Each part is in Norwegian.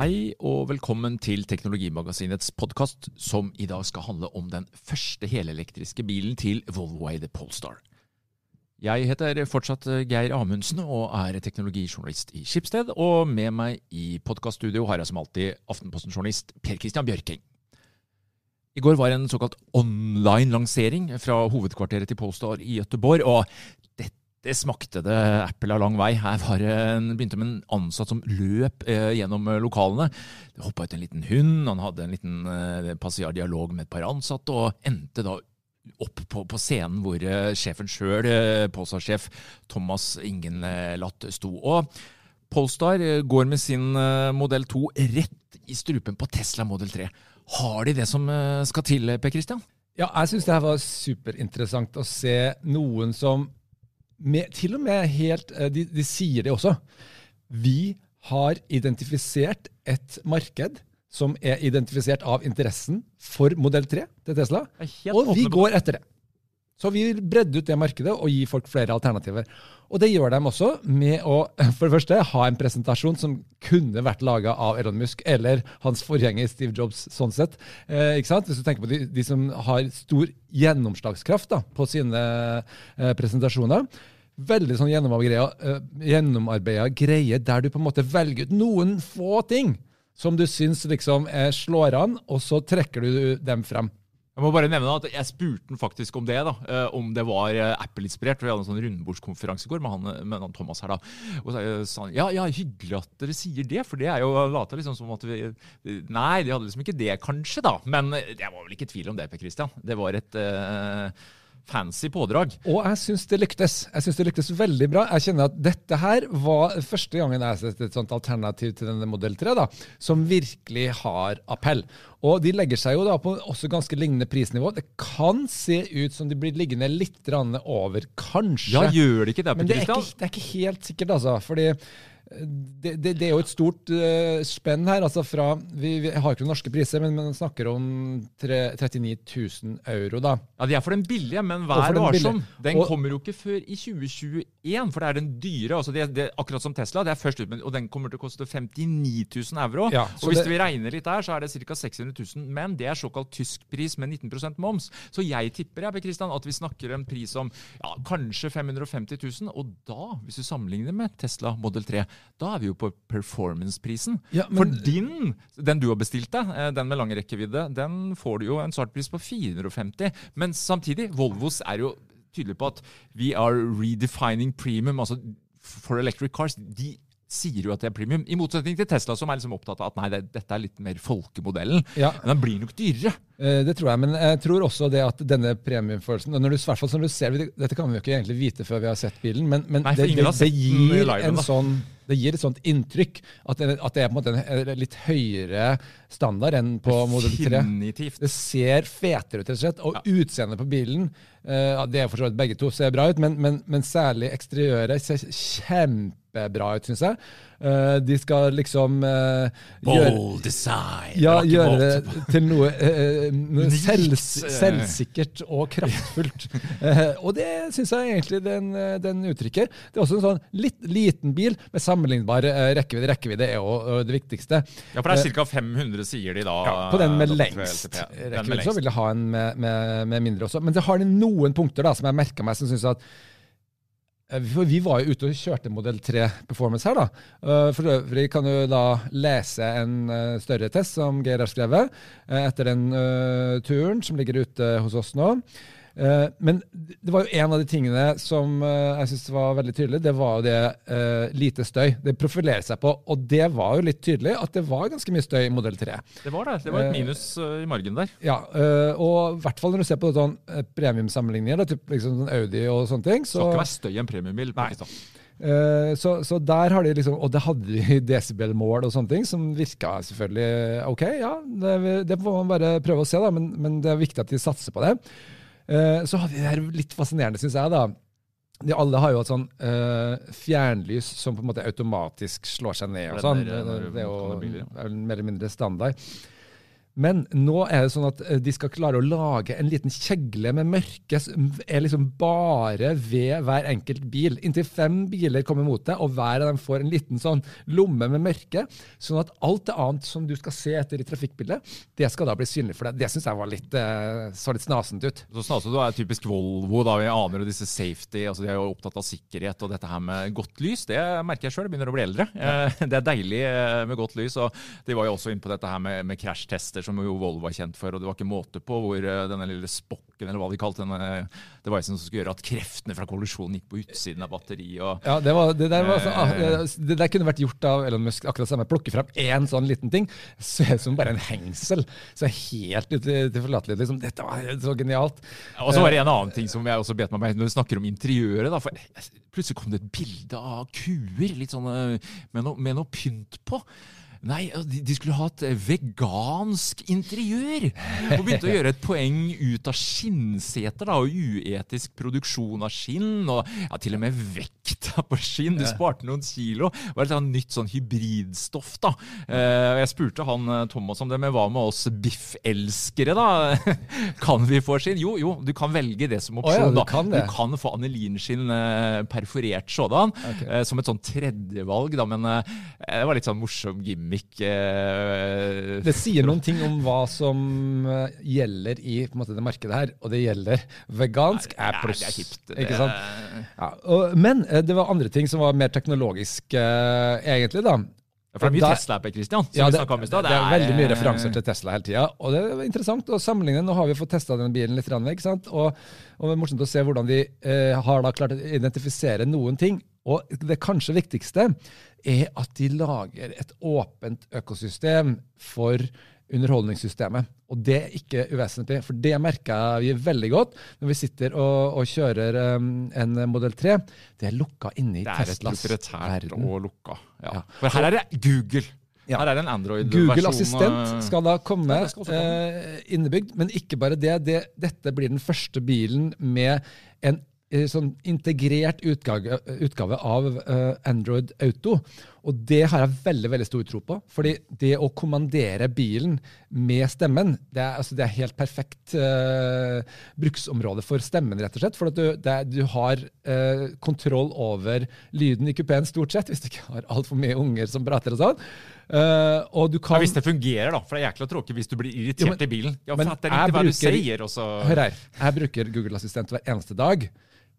Hei og velkommen til Teknologimagasinets podkast, som i dag skal handle om den første helelektriske bilen til Volvoeide Polestar. Jeg heter fortsatt Geir Amundsen og er teknologijournalist i Skipsted. Og med meg i podkaststudio har jeg som alltid Aftenposten-journalist Per Christian Bjørking. I går var en såkalt online-lansering fra hovedkvarteret til Polestar i Gøteborg. Og dette smakte det Apple av lang vei. Her var en, begynte med en ansatt som løp eh, gjennom lokalene. Det hoppa ut en liten hund, han hadde en liten eh, passiar dialog med et par ansatte, og endte da opp på, på scenen hvor eh, sjefen sjøl, eh, Polestar-sjef Thomas Ingenlatt, sto. Og Polestar eh, går med sin eh, modell 2 rett i strupen på Tesla modell 3. Har de det som eh, skal til, Per Christian? Ja, jeg syns det her var superinteressant å se noen som med, til og med helt eh, de, de sier det også. Vi har identifisert et marked som er identifisert av interessen for modell 3 til Tesla, og vi går etter det. Så vi vil bredde ut det markedet og gi folk flere alternativer. Og det gjør de også med å for det første ha en presentasjon som kunne vært laga av Elon Musk eller hans forgjenger Steve Jobs. sånn sett. Eh, ikke sant? Hvis du tenker på de, de som har stor gjennomslagskraft da, på sine eh, presentasjoner. Veldig sånn gjennomarbeida uh, greie der du på en måte velger ut noen få ting som du syns liksom eh, slår an, og så trekker du dem frem. Jeg må bare nevne at jeg spurte han faktisk om det, da, eh, om det var Apple-inspirert. Vi hadde en sånn rundbordskonferanse i går med han, med han Thomas her. da. Og så sa han ja, ja, hyggelig at dere sier det, for det er jo lata liksom som at vi Nei, de hadde liksom ikke det, kanskje, da. Men jeg var vel ikke tvil om det, Per Christian. Det var et uh, fancy pådrag. Og jeg syns det lyktes. Jeg synes det lyktes veldig bra. Jeg kjenner at dette her var første gangen jeg har sett et sånt alternativ til denne modell 3 da, som virkelig har appell. Og de legger seg jo da på også ganske lignende prisnivå. Det kan se ut som de blir liggende litt over, kanskje. Ja, gjør det ikke det, Men det er ikke, det er ikke helt sikkert, altså. fordi det, det, det, er jo et stort uh, spenn her. altså fra, vi, vi, har ikke noen norske priser, men man snakker om tre, 39 000 euro. da. Ja, De er for den billige, men vær varsom. Den og, kommer jo ikke før i 2021, for det er den dyre. altså det, det, Akkurat som Tesla, det er først ut, og den kommer til å koste 59 000 euro. Ja, og Hvis vi regner litt der, så er det ca. 600 000, men det er såkalt tysk pris med 19% moms. Så jeg tipper jeg, Christian, at vi snakker en pris om ja, kanskje 550 000, og da, hvis du sammenligner med Tesla Model 3 da er vi jo på performance-prisen. Ja, For din, den du har bestilt deg, eh, den med lang rekkevidde, den får du jo en startpris på 450. Men samtidig, Volvos er jo tydelig på at vi are redefining premium. altså For electric cars. de sier jo at det er premium. I motsetning til Tesla, som er liksom opptatt av at nei, det, dette er litt mer folkemodellen. Ja. Men den blir nok dyrere. Eh, det tror jeg, men jeg tror også det at denne premiumfølelsen når du, hvert fall som du ser, Dette kan vi jo ikke egentlig vite før vi har sett bilen, men, men nei, det, det, det, gir en, en sånn det gir et sånt inntrykk at det, at det er på en måte en litt høyere standard enn på modell 3. Definitivt. Det ser fetere ut, rett og slett. Og ja. utseendet på bilen uh, Det er for så vidt begge to ser bra ut, men, men, men særlig eksteriøret ser kjempebra ut, syns jeg. Uh, de skal liksom uh, Bold design. Ja, gjøre det til noe, uh, noe selv, selvsikkert og kraftfullt. og det syns jeg egentlig den, den, uttrykker. Det er også en sånn litt liten bil med sammenlignbar rekkevidde. Rekkevidde er jo det viktigste. Ja, for det er ca. 500, sier de da. Ja, på den med lengst rekkevidde så vil jeg ha en med, med, med, mindre også. Men det har de noen punkter da, som jeg merka meg, som syns at for vi var jo ute og kjørte modell 3 Performance her. da. Eh, for øvrig kan du da lese en eh, større test som Geir har skrevet etter den turen, som ligger ute hos oss nå. Eh, men det var jo en av de tingene som eh, jeg synes var veldig tydelig. Det var jo det uh, lite støy. Det profilerer seg på. Og det var jo litt tydelig at det var ganske mye støy i modell 3. Det var det. Det var et minus i margen der. Ja, og i hvert fall når du ser på sånn premiumsammenligninger, liksom sånn Audi og sånne ting. Så skal ikke være støy i en premiumbil. Så, så, der har de liksom Og det hadde de desibelmål og sånne ting, som virka selvfølgelig OK. Ja, det, det får man bare prøve å se, da, men, men det er viktig at de satser på det. Eh, så hadde vi det her litt fascinerende, syns jeg. da. De alle har jo et sånn uh, fjernlys som på en måte automatisk slår seg ned. og sånn. Det, er jo er mer eller mindre standard. Men nå er det sånn at eh, de skal klare å lage en liten kjegle med mørke som er liksom bare ved hver enkelt bil. Inntil fem biler kommer mot deg, og hver av dem får en liten sånn lomme med mørke. Sånn at alt det annet som du skal se etter i trafikkbildet, det skal da bli synlig for deg. Det syns jeg var litt, eh, så litt snasent ut. Så snasent er typisk Volvo. da, Vi aner jo disse safety, altså de er jo opptatt av sikkerhet. Og dette her med godt lys, det merker jeg sjøl. Begynner å bli eldre. Ja. Det er deilig eh, med godt lys. og De var jo også inne på dette her med, med krasjtester, som jo Volvo var kjent for. og Det var ikke måte på hvor eh, denne lille spokken, eller hva de kalte denne devicen, som skulle gjøre at kreftene fra kollisjonen gikk på utsiden av batteriet. og Ja, det, var, det, der var så, ah, det der kunne vært gjort av Elon Musk akkurat samme. Plukke fram én sånn liten ting, ser ut som bare en hengsel. Så helt utilforlatelig. Liksom. Dette var så genialt. Og så var det en annen ting som jeg også bet meg med når vi snakker om interiøret. da, for Plutselig kom det et bilde av kuer litt sånn, med, noe, med noe pynt på. Nei, de, skulle ha et vegansk interiør! Og begynte å gjøre et poeng ut av skinnseter da, og uetisk produksjon av skinn. Og ja, til og med vekta på skinn. Du sparte noen kilo. Det var et nytt sånn hybridstoff. da. Eh, jeg spurte han Thomas om det, men hva med oss biffelskere, da? kan vi få skinn? Jo, jo, du kan velge det som opsjon. Oh, ja, du, da. kan du kan få anilinskinn eh, perforert sådan, okay. eh, som et sånn tredjevalg. da, Men det var litt sånn morsom gimmick. Eh. Det sier noen ting om hva som gjelder i måte, det markedet her, og det gjelder vegansk er pluss. Det er hipt. Ikke sant? Ja, og, men det var andre ting som var mer teknologisk, uh, egentlig. da. For det er mye Tesla på Christian, som ja, vi det, om i stad. Det, det er veldig mye referanser til Tesla hele tida. Og det er interessant å sammenligne. Nå har vi fått testa den bilen litt. ikke sant? Og, og det er morsomt å se hvordan de eh, har da klart å identifisere noen ting. Og det kanskje viktigste er at de lager et åpent økosystem for underholdningssystemet. Og det er ikke uvesentlig, for det merker vi veldig godt når vi sitter og, og kjører um, en Model 3. Det er lukka inne i Teslas verden. Det er et og lukka. Ja. Ja. For her er det Google. Ja. Her er det en Android-versjon. Google Assistent skal da komme, skal komme. Eh, innebygd, men ikke bare det, det. Dette blir den første bilen med en Eh, sånn integrert utgave, utgave av uh, Android Auto. Og det har jeg veldig veldig stor tro på. fordi det å kommandere bilen med stemmen, det er, altså, det er helt perfekt uh, bruksområde for stemmen, rett og slett. For du, det, du har uh, kontroll over lyden i kupeen, stort sett, hvis du ikke har altfor mye unger som prater og sånn. Uh, og du kan... Ja, hvis det fungerer, da. For det er jækla tråkig hvis du blir irritert jo, men, i bilen. Ja, men ikke hva du sier. Også... Hør her. Jeg bruker Google Assistent hver eneste dag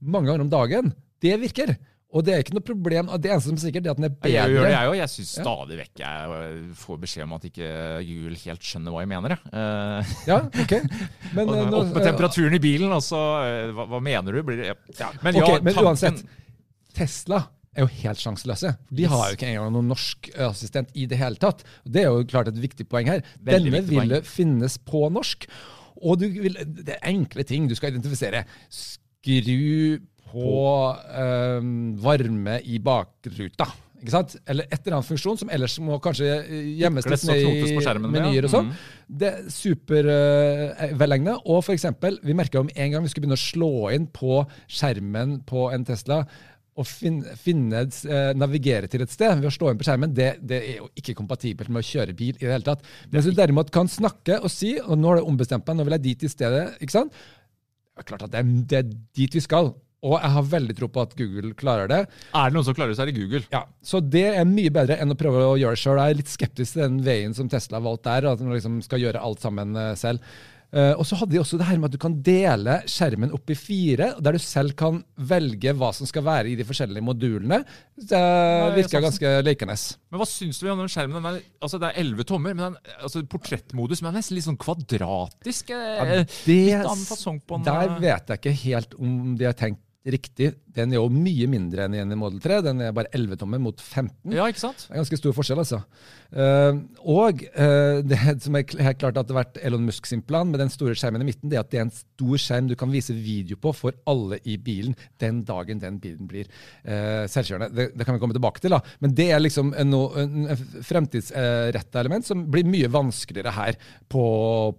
mange ganger om dagen. Det virker. Og det er ikke noe problem. Det eneste som er sikkert, er at den er bedre. Jeg gjør det, jeg òg. Jeg syns stadig vekk jeg får beskjed om at ikke Google helt skjønner hva jeg mener. Uh, ja, ok. Men, og, opp med temperaturen i bilen, og så hva, hva, mener du? Blir, ja. Men, okay, ja, men uansett. Tesla er jo helt sjanseløse. De har jo ikke engang noen norsk assistent i det hele tatt. Det er jo klart et viktig poeng her. Veldig Denne vil finnes på norsk. Og vil, det er enkle ting du skal identifisere skru på eh, varme i bakruta. Ikke sant? Eller et eller annet funksjon som ellers må kanskje gjemmes litt i menyer og sånn. Mm. Det er supervelegnet. Uh, og for eksempel, vi merka om en gang vi skulle begynne å slå inn på skjermen på en Tesla og finne, finne uh, navigere til et sted ved å slå inn på skjermen, det, det, er jo ikke kompatibelt med å kjøre bil i det hele tatt. Men hvis du derimot kan snakke og si og nå har du ombestemt meg, nå vil jeg dit i stedet, ikke sant? Det er klart at det er, det er dit vi skal. Og jeg har veldig tro på at Google klarer det. Er det noen som klarer det, så er det Google. Ja, Så det er mye bedre enn å prøve å gjøre det sjøl. Jeg er litt skeptisk til den veien som Tesla har valgt der, at man liksom skal gjøre alt sammen eh, selv. Uh, og så hadde de også det her med at du kan dele skjermen opp i fire, der du selv kan velge hva som skal være i de forskjellige modulene. Det virker ganske lekende. Men hva syns du om den skjermen? Den er, altså det er 11 tommer, men den, altså portrettmodus, men den er nesten litt sånn kvadratisk. Eh, ja, det, litt annen fasong på den. Der vet jeg ikke helt om de har tenkt riktig. Den er jo mye mindre enn igjen i Model 3. Den er bare 11 tommer mot 15. Ja, ikke sant? Det er ganske stor forskjell, altså. Uh, og uh, det som er helt klart at det har vært Elon Musk sin plan med den store skjermen i midten, det er at det er en stor skjerm du kan vise video på for alle i bilen den dagen den bilen blir uh, selvkjørende. Det, det, kan vi komme tilbake til, da. Men det er liksom en, en fremtidsretta element som blir mye vanskeligere her på,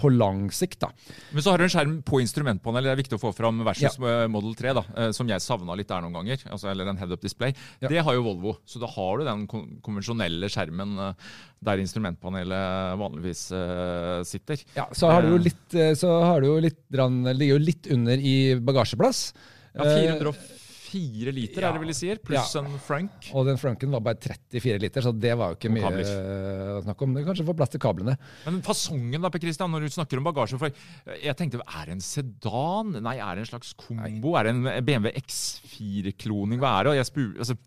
på, lang sikt. da. Men så har du en skjerm på instrumentpanelet, det er viktig å få fram versus ja. Model 3, da, som jeg savna litt litt der noen ganger. Altså, eller en head-up display. Ja. Det har jo Volvo. Så da har du den konvensjonelle skjermen eh, der instrumentpanelet vanligvis uh, sitter. Ja, så har du jo eh. litt, så har du jo litt ligger jo litt under i bagasjeplass. Ja, 450 34 liter, ja. er det vel de sier? Pluss ja. en Frank. Og den Franken var bare 34 liter, så det var jo ikke mye å snakke om. Det kanskje får plass til kablene. Men fasongen, da, Per Christian, når du snakker om bagasje for Jeg tenkte, er det en sedan? Nei, er det en slags kombo? Nei. Er det en BMW X4-kloning? Hva er det? Og jeg spur, altså,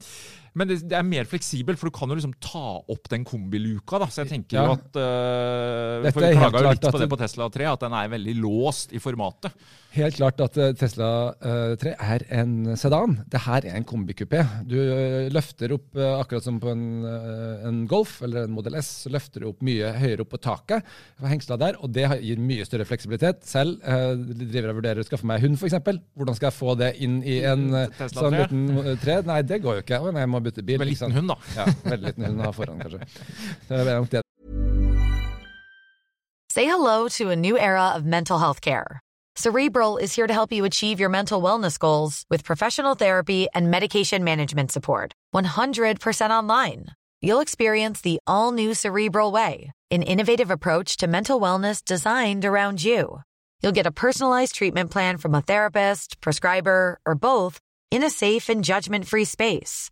men det, det er mer fleksibelt, for du kan jo liksom ta opp den kombiluka. da, Så jeg tenker jo at uh, For er vi klaga jo litt på det på Tesla 3, at den er veldig låst i formatet. Helt klart at eh, Tesla eh, 3 er en sedan. Det her er en kombikupé. Du eh, løfter opp, eh, akkurat som på en, eh, en Golf eller en Model S, så løfter du opp mye høyere opp på taket. for Hengsla der, og det gir mye større fleksibilitet. Selv eh, driver jeg vurderer å skaffe meg hund, f.eks. Hvordan skal jeg få det inn i en eh, Tesla sånn 3? liten eh, tre? Nei, det går jo ikke. Jeg må bytte bil. Med liten hund, da. Ja, veldig liten hund å foran, kanskje. Så det er nok det Say hello to a new era of mental health care. Cerebral is here to help you achieve your mental wellness goals with professional therapy and medication management support. 100% online. You'll experience the all new Cerebral Way, an innovative approach to mental wellness designed around you. You'll get a personalized treatment plan from a therapist, prescriber, or both in a safe and judgment free space.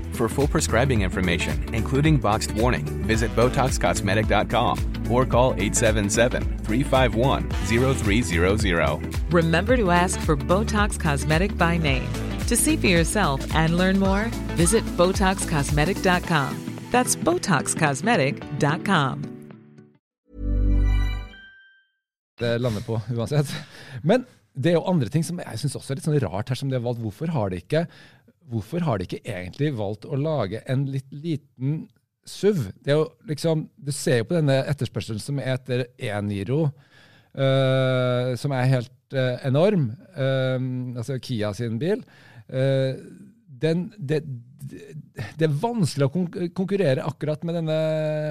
For full prescribing information, including boxed warning, visit BotoxCosmetic.com or call 877-351-0300. Remember to ask for Botox Cosmetic by name. To see for yourself and learn more, visit BotoxCosmetic.com. That's BotoxCosmetic.com. det lander på uansett. Men det er jo andre ting som jeg syns også er litt sånn rart her, som de har valgt. Hvorfor har de ikke, hvorfor har de ikke egentlig valgt å lage en litt liten SUV? Liksom, Du ser jo på denne etterspørselen som er etter E-Niro, uh, som er helt uh, enorm. uh, altså Kia sin bil. Den, det, det, er vanskelig å konkurrere akkurat med denne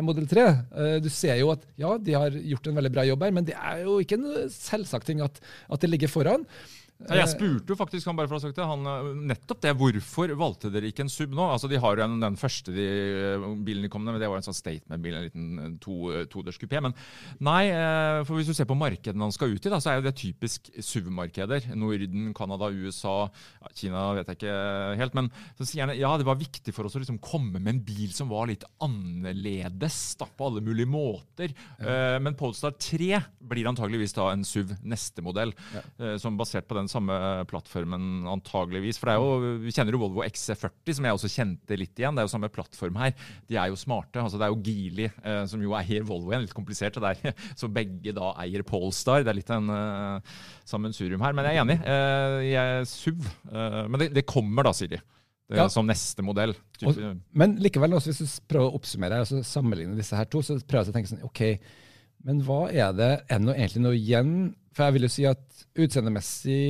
Model 3. Eh, Du ser jo at ja, de har gjort en veldig bra jobb her, men det er jo ikke en selvsagt ting at, at det ligger foran. Jeg spurte jo faktisk han bare for å ha sagt det, han, eh, nettopp det. Hvorfor valgte dere ikke en sub nå? Altså, De har jo en, den første de, eh, bilen de kom med, men det var en sånn statement-bil, en liten eh, to, todørs kupé. Men nei, eh, for hvis du ser på markedene han skal ut i, da, så er jo det typisk SUV-markeder. Norden, Canada, USA, Kina vet jeg ikke helt. Men så sier han ja, det var viktig for oss å liksom komme med en bil som var litt annerledes da, på alle mulige måter. Ja. men Polestar 3 blir antageligvis da en SUV neste modell, ja. som basert på den samme plattformen antageligvis. For det er jo, vi kjenner jo Volvo XC40, som jeg også kjente litt igjen. Det er jo samme plattform her. De er jo smarte. altså Det er jo Geely, eh, som jo eier Volvo igjen, litt komplisert. det der, Så begge da eier Polestar. Det er litt en eh, sammensurium her. Men jeg er enig. Eh, jeg er SUV. Eh, men det, det kommer da, sier de. Det, Ja. Som neste modell. Og, men likevel, også, hvis du prøver å oppsummere og sammenligne disse her to, så prøver jeg å tenke sånn OK, men hva er det Er det egentlig noe igjen? For jeg vil jo si at utseendemessig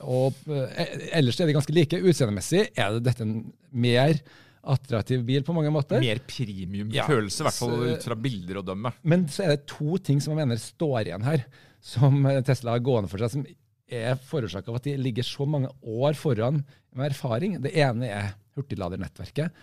og eh, ellers er de ganske like. Utseendemessig er det dette en mer attraktiv bil på mange måter. mer premium Ja, følelse, i hvert fall ut fra bilder å dømme. Men så er det to ting som jeg mener står igjen her, som Tesla har gående for seg, som er forårsaka av at de ligger så mange år foran med erfaring. Det ene er hurtigladernettverket.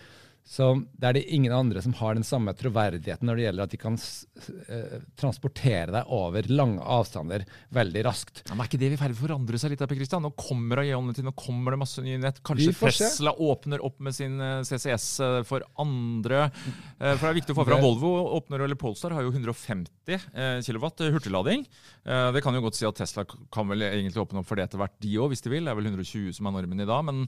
Så Der er det ingen andre som har den samme troverdigheten når det gjelder at de kan eh, transportere deg over lange avstander veldig raskt. Ja, men er ikke det i ferd med å forandre seg litt? Per Christian? Nå kommer Ionity, nå kommer det masse nye nett. Kanskje Vi. Tesla åpner opp med sin eh, CCS eh, for andre. Uh, For det er viktig å få fram Volvo åpner, eller Polestar har jo 150 uh, kW hurtiglading. Det kan jo godt si at Tesla kan vel egentlig åpne opp for det etter hvert, de òg, hvis de vil. Det er vel 120 som er normen i dag. Men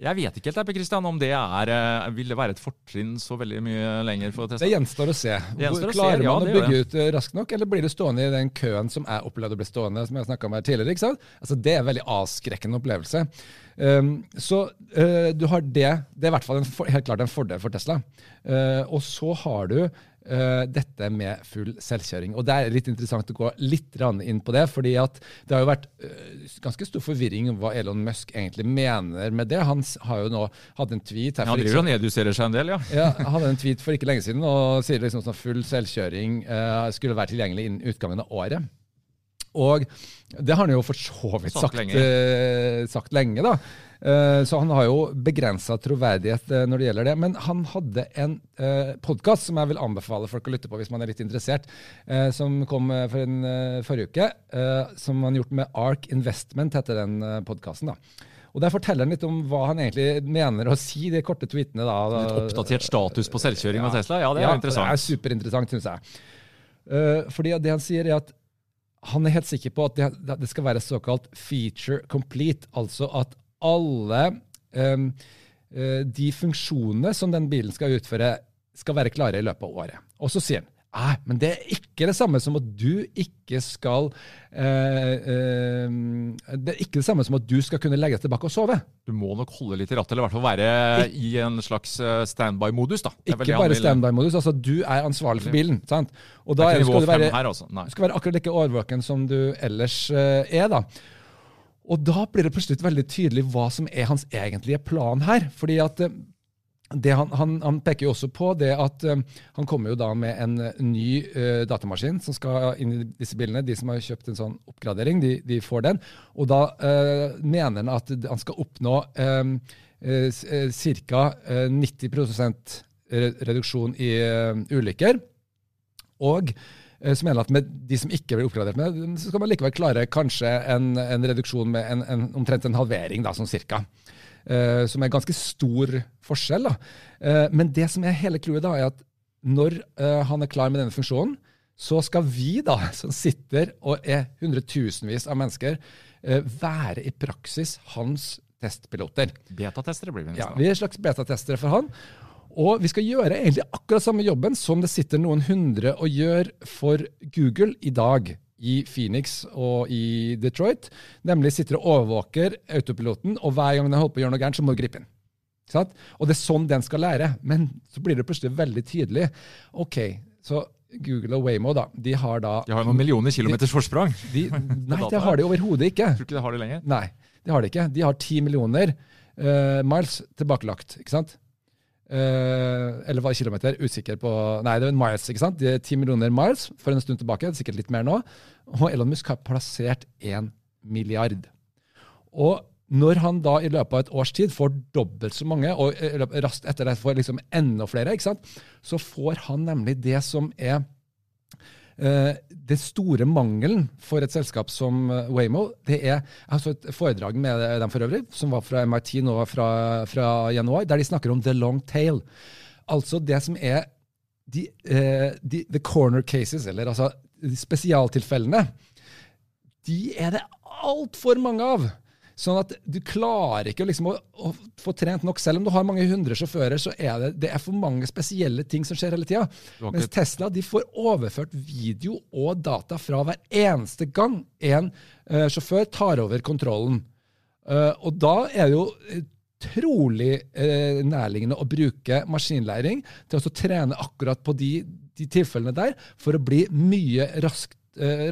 jeg vet ikke helt Per Christian, om det er, vil det være et fortrinn så veldig mye lenger for Tesla. Det gjenstår å se. Gjenstår Klarer å se, ja, man å bygge ut eh, raskt nok, eller blir du stående i den køen som jeg opplevde å bli stående, som jeg snakket om her tidligere? ikke sant? Altså, Det er en veldig avskrekkende opplevelse. Um, så uh, du har det. Det er i hvert fall en, helt klart en fordel for Tesla. Uh, og så har du eh, dette med full selvkjøring. Og Det er litt interessant å gå litt inn på det, fordi at det har jo vært uh, ganske stor forvirring om hva Elon Musk egentlig mener med det. Han har jo nå hatt en tweet her Ja, Han driver og nedjusterer seg en del, ja. ja, Han hadde en tweet for ikke lenge siden og sier liksom sånn full selvkjøring uh, skulle være tilgjengelig innen utgangen av året. Og det har han jo for så vidt Sagt sagt, lenge. sagt lenge, da. Eh, så han har jo begrensa troverdighet eh, når det gjelder det. Men han hadde en eh, podkast som jeg vil anbefale folk å lytte på hvis man er litt interessert, som kom for en forrige uke. Som han gjort med Ark Investment, heter den podkasten. Og Der forteller han litt om hva han egentlig mener å si, de korte tweetene. da. Litt oppdatert status på selvkjøring av Tesla. Ja, det er Ja, interessant. Det er superinteressant, syns jeg. Fordi det han sier, er at han er helt sikker på at det, det skal være såkalt feature complete. Altså at alle um, de funksjonene som den bilen skal utføre, skal være klare i løpet av året. Og så sier han Nei, men det er ikke det samme som at du ikke skal eh, eh, Det er ikke det samme som at du skal kunne legge deg tilbake og sove. Du må nok holde litt i rattet, eller i hvert fall være i en slags eh, standby-modus. da. Ikke bare standby-modus. altså Du er ansvarlig for bilen. sant? Og da skal du være, her, altså. Nei. skal være akkurat like årvåken som du ellers eh, er. da. Og da blir det plutselig veldig tydelig hva som er hans egentlige plan her. fordi at eh, han, han, han peker jo også på det at um, han kommer jo da med en eh, ny uh, datamaskin som skal inn i disse bilene. De som har kjøpt en sånn oppgradering, de, de får den. Og da uh, mener han at han skal oppnå um, uh, ca. 90 re- reduksjon i ulykker. Og så mener han at med de som ikke blir oppgradert med, så skal man likevel klare kanskje en, en reduksjon med en, en, omtrent en halvering, da, sånn cirka. Uh, som er ganske stor forskjell. Da. Uh, men det som er hele clouet, er at når uh, han er klar med denne funksjonen, så skal vi da, som sitter og er hundretusenvis av mennesker, eh, være i praksis hans testpiloter. Betatestere blir vi Ja, vi er slags betatestere for han. Og vi skal gjøre egentlig akkurat samme jobben som det sitter noen hundre og gjør for Google i dag i Phoenix og i Detroit. Nemlig sitter og overvåker autopiloten, og hver gang den holder på å gjøre noe gærent, så må du gripe inn. Sånn? Og det er sånn den skal lære. Men så blir det plutselig veldig tydelig. Ok, så Google og Waymo, da, de har da De har noen millioner kilometers forsprang. de, Nei, det har de overhodet ikke. Tror ikke de har det lenger. Nei, det har de ikke. De har ti millioner uh, miles tilbakelagt, ikke sant? Eh, eller hva kilometer? Usikker på Nei, det er miles, ikke sant? Er ti millioner miles for en stund tilbake, sikkert litt mer nå. Og Elon Musk har plassert én milliard. Og når han da i løpet av et års tid får dobbelt så mange, og i raskt etter det får liksom enda flere, ikke sant? så får han nemlig det som er Eh, det store mangelen for et selskap som eh, Waymo det er, Jeg så et foredrag med dem for øvrig, som var fra MIT nå fra, fra januar, der de snakker om the long tail. Altså det som er de, eh, de, the corner cases, eller altså spesialtilfellene. De er det altfor mange av. Sånn at du klarer ikke liksom å, å få trent nok. Selv om du har mange hundre sjåfører, så er det, det er for mange spesielle ting som skjer hele tida. Mens Tesla de får overført video og data fra hver eneste gang en uh, sjåfør tar over kontrollen. Uh, og da er det jo utrolig uh, nærliggende å bruke maskinlæring til å trene akkurat på de, de tilfellene der, for å bli mye raskt eh,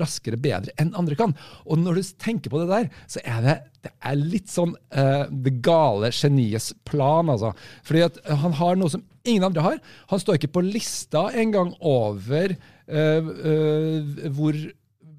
raskere bedre enn andre kan. Og når du tenker på det der, så er det, det er litt sånn uh, det gale geniets plan, altså. Fordi at han har noe som ingen andre har. Han står ikke på lista engang over uh, uh, hvor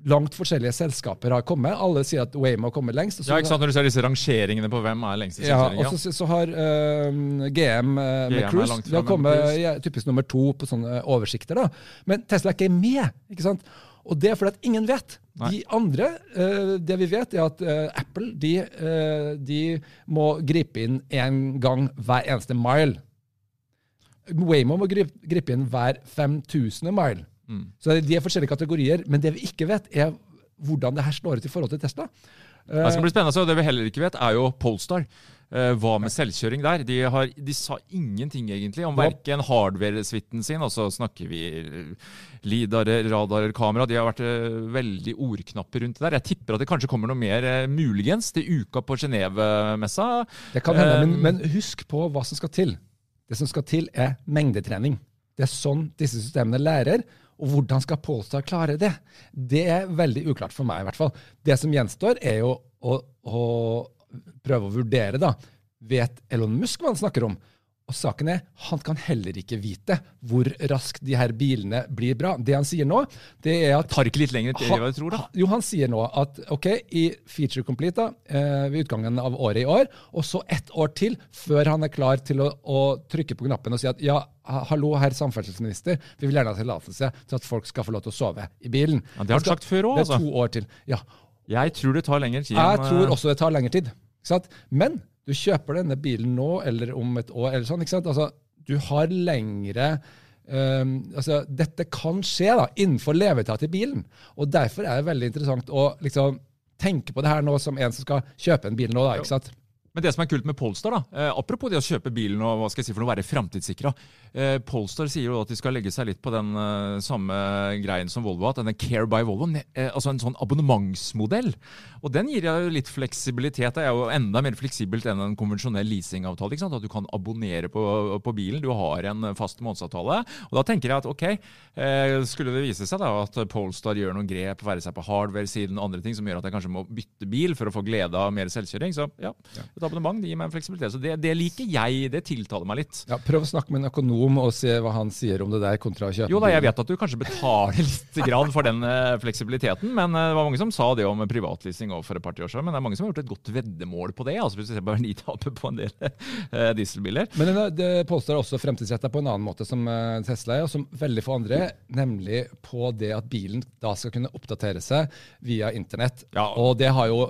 langt forskjellige selskaper har kommet. Alle sier at Waymo har kommet lengst. Ja, ikke sant, Når du ser disse rangeringene på hvem er lengste Ja, og så, så har uh, GM uh, med Cruise De har kommet ja, typisk nummer to på sånne oversikter. da. Men Tesla er ikke med. ikke sant? Og det er fordi at ingen vet. Nei. De andre, eh, det vi vet, er at eh, Apple de, eh, de må gripe inn én gang hver eneste mile. Waymo må gripe, gripe inn hver 5000 mile. Mm. Så de er forskjellige kategorier. Men det vi ikke vet, er hvordan det her slår ut i forhold til Tesla. Det skal bli spennende, så Det vi heller ikke vet, er jo Polestar. Eh, hva med selvkjøring der? De, har, de sa ingenting egentlig om verken hardware-suiten sin, og så snakker vi lidarer, radarer, kamera. De har vært eh, veldig ordknappe rundt det der. Jeg tipper at det kanskje kommer noe mer, eh, muligens, til uka på Genéve-messa. Det kan hende, men, men husk på hva som skal til. Det som skal til, er mengdetrening. Det er sånn disse systemene lærer. Og hvordan skal Polestar klare det? Det er veldig uklart for meg, i hvert fall. Det som gjenstår, er jo å, å prøve å vurdere, da. Vet Elon Musk hva han snakker om? Og saken er, han kan heller ikke vite hvor raskt de her bilene blir bra. Det han sier nå, det er at Tar ikke litt lenger enn det du tror, da? Jo, han sier nå at ok, i feature complete da, eh, ved utgangen av året i år, og så ett år til før han er klar til å, å trykke på knappen og si at ja, hallo, herr samferdselsminister, vi vil gjerne ha tillatelse til at folk skal få lov til å sove i bilen. Ja, det har han sagt før også, Det er altså. to år til. Ja, Jeg tror det tar lengre tid. jeg tror eh, også det tar lengre tid. Men du kjøper denne bilen nå eller om et år. eller sånn, ikke sant? Altså, du har lengre um, altså, Dette kan skje da, innenfor levetida til bilen. og Derfor er det veldig interessant å liksom, tenke på det her nå som en som skal kjøpe en bil nå. da, ikke sant? Men det som er kult med Polestar, da, eh, apropos det å kjøpe bilen og hva skal jeg si for noe være framtidssikra eh, Polestar sier jo at de skal legge seg litt på den eh, samme greien som Volvo har, denne Care by Volvo. Eh, altså en sånn abonnementsmodell. Og den gir jo litt fleksibilitet. Det er jo enda mer fleksibelt enn en konvensjonell leasingavtale. ikke sant? At du kan abonnere på, på bilen. Du har en fast månedsavtale. Og da tenker jeg at ok, eh, skulle det vise seg da at Polestar gjør noen grep, være seg på hardware-siden, andre ting som gjør at jeg kanskje må bytte bil for å få glede av mer selvkjøring, så ja, et abonnement det gir meg en fleksibilitet. Så det, det liker jeg. Det tiltaler meg litt. Ja, Prøv å snakke med en økonom og se hva han sier om det der kontra å kjøpe Jo da, jeg vet at du kanskje betaler litt grann for den eh, fleksibiliteten, men eh, det var mange som sa det om privatleasing for et par-tre år siden. Men det er mange som har gjort et godt veddemål på det. altså Hvis du ser på verditapet på en del eh, dieselbiler. Men er- det påstår også fremtidsretta på en annen måte som Tesla er, og som veldig få andre, nemlig på det at bilen da skal kunne oppdatere seg via internett. Ja. Og det har jo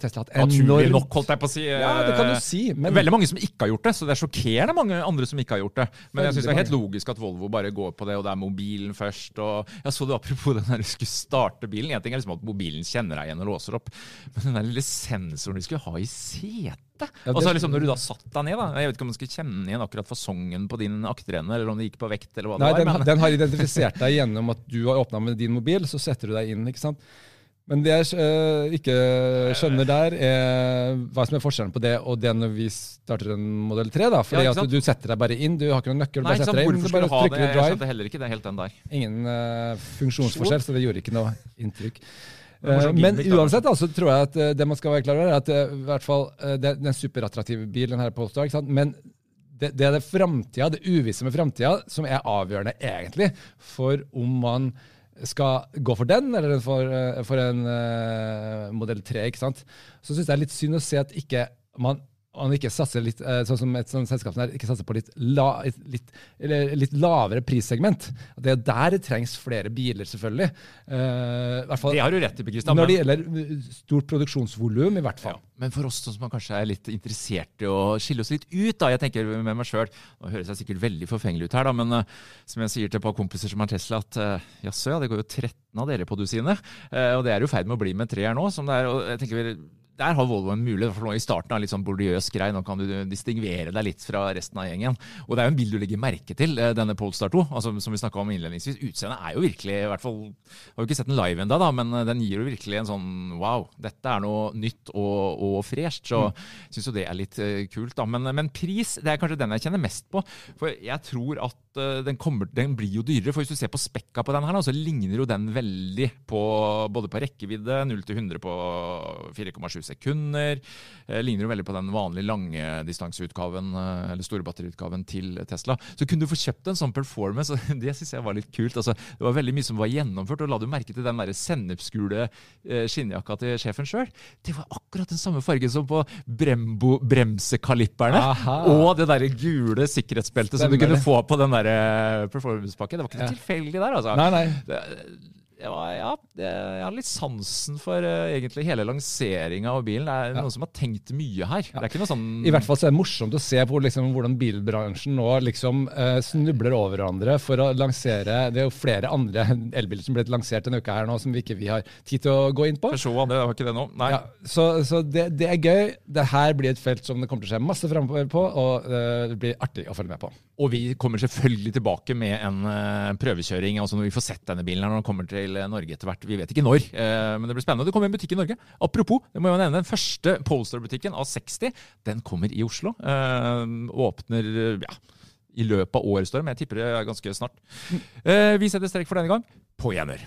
Tesla hatt enormt Naturlig nok, holdt jeg på å si. Ja, det kan du si, men Veldig mange som ikke har gjort det, så det er sjokkerende mange andre som ikke har gjort det. Men jeg syns det er helt logisk at Volvo bare går på det, og det er mobilen først. og Jeg så det apropos den der du skulle starte bilen. En ting er liksom at mobilen kjenner deg igjen og låser opp, men den der lille sensoren du skulle ha i setet Ja, Og så liksom Når du da satt deg ned, da Jeg vet ikke om du skulle kjenne igjen akkurat fasongen på din akterende, eller om det gikk på vekt, eller hva Nei, det den, var. men- den har identifisert deg gjennom at du har åpna med din mobil, så setter du deg inn. ikke sant? Men det jeg uh, ikke skjønner der, er hva som er forskjellen på det og det når vi starter en modell 3. da, Fordi Ja, at du setter deg bare inn, du har ikke noen nøkkel, Nei, bare setter deg inn, Hvorfor du skulle du det? Jeg skjønte heller ikke det helt den der. Ingen uh, funksjonsforskjell, så det gjorde ikke noe inntrykk. Var Eh, sånn men uansett da, altså, tror jeg at det man skal være klar over, er at i hvert fall, det, er en superattraktiv bil, den her Polestar. ikke sant? Men det, det er det det uvisse med framtida, som er avgjørende egentlig for om man skal gå for den, eller for, eh, for en uh, modell 3. ikke sant? Så syns jeg det er litt synd å se at ikke man man ikke satser litt, eh, sånn som et sånt selskap som her, ikke satser på litt, la, litt, eller litt lavere prissegment. Det er der det trengs flere biler, selvfølgelig. Uh, fall Det har du rett i, Kristian. når det gjelder uh, stort produksjonsvolum, i hvert fall. Men for oss som kanskje er litt interessert i å skille oss litt ut, da, jeg tenker med meg selv, Nå høres jeg sikkert veldig forfengelig ut her, da, men uh, som jeg sier til et par kompiser som har Tesla, at uh, jaså, ja, det går jo 13 av dere på dusinet. Uh, og det er jo i ferd med å bli med tre her nå. som det er, og jeg tenker der har Volvo en mulighet, for nå i starten av litt sånn bordiøs grei. Nå kan du distingvere deg litt fra resten av gjengen. Og det er jo en bil du legger merke til, eh, denne Polestar 2. Altså, som vi snakka om innledningsvis. Utseendet er jo virkelig i hvert fall, Har jo ikke sett den live ennå, men eh, den gir jo virkelig en sånn wow, dette er noe nytt og, og fresht. Så Mm. syns jo det er litt eh, kult, da. Men, men pris, det er kanskje den jeg kjenner mest på. For jeg tror at den, kommer, den blir jo dyrere. For hvis du ser på spekka på den her, da, så ligner jo den veldig på både på rekkevidde 0 til 100 på 4,7 sekunder. Eh, ligner jo veldig på den vanlige langdistanseutgaven, eh, eller store batteriutgaven til Tesla. Så kunne du få kjøpt en sånn performance, det syns jeg var litt kult. Altså, det var veldig mye som var gjennomført, og la du merke til den der sennepsgule eh, skinnjakka til sjefen sjøl? Det var akkurat den samme fargen som på Brembo bremsekalipperne. Aha. Og det derre gule sikkerhetsbeltet som du kunne få på den der performance-pakken. Det var ikke Ja. tilfeldig der, altså. Nei, nei. Det, det var, ja, jeg har litt sansen for uh, egentlig hele lanseringa av bilen. Det er Ja. noen som har tenkt mye her. Det er ikke noe sånn I hvert fall så er det morsomt å se på liksom, hvordan bilbransjen nå liksom uh, snubler over hverandre for å lansere Det er jo flere andre elbiler som ble lansert denne uka her nå, som vi ikke vi har tid til å gå inn på. Peugeot, det var ikke det nå. Nei. Ja, så så det, det er gøy. Det her blir et felt som det kommer til å skje masse framover på, og uh, det blir artig å følge med på. Og vi kommer selvfølgelig tilbake med en eh, prøvekjøring, altså når vi får sett denne bilen her når den kommer til eh, Norge etter hvert. Vi vet ikke når, eh, men det blir spennende. Det kommer en butikk i Norge. Apropos, det må jeg nevne, den første Polestar-butikken av 60, den kommer i Oslo. Og åpner ja, i løpet av året, står det, men jeg tipper det ganske snart. Vi setter strek for denne gang. På gjenhør.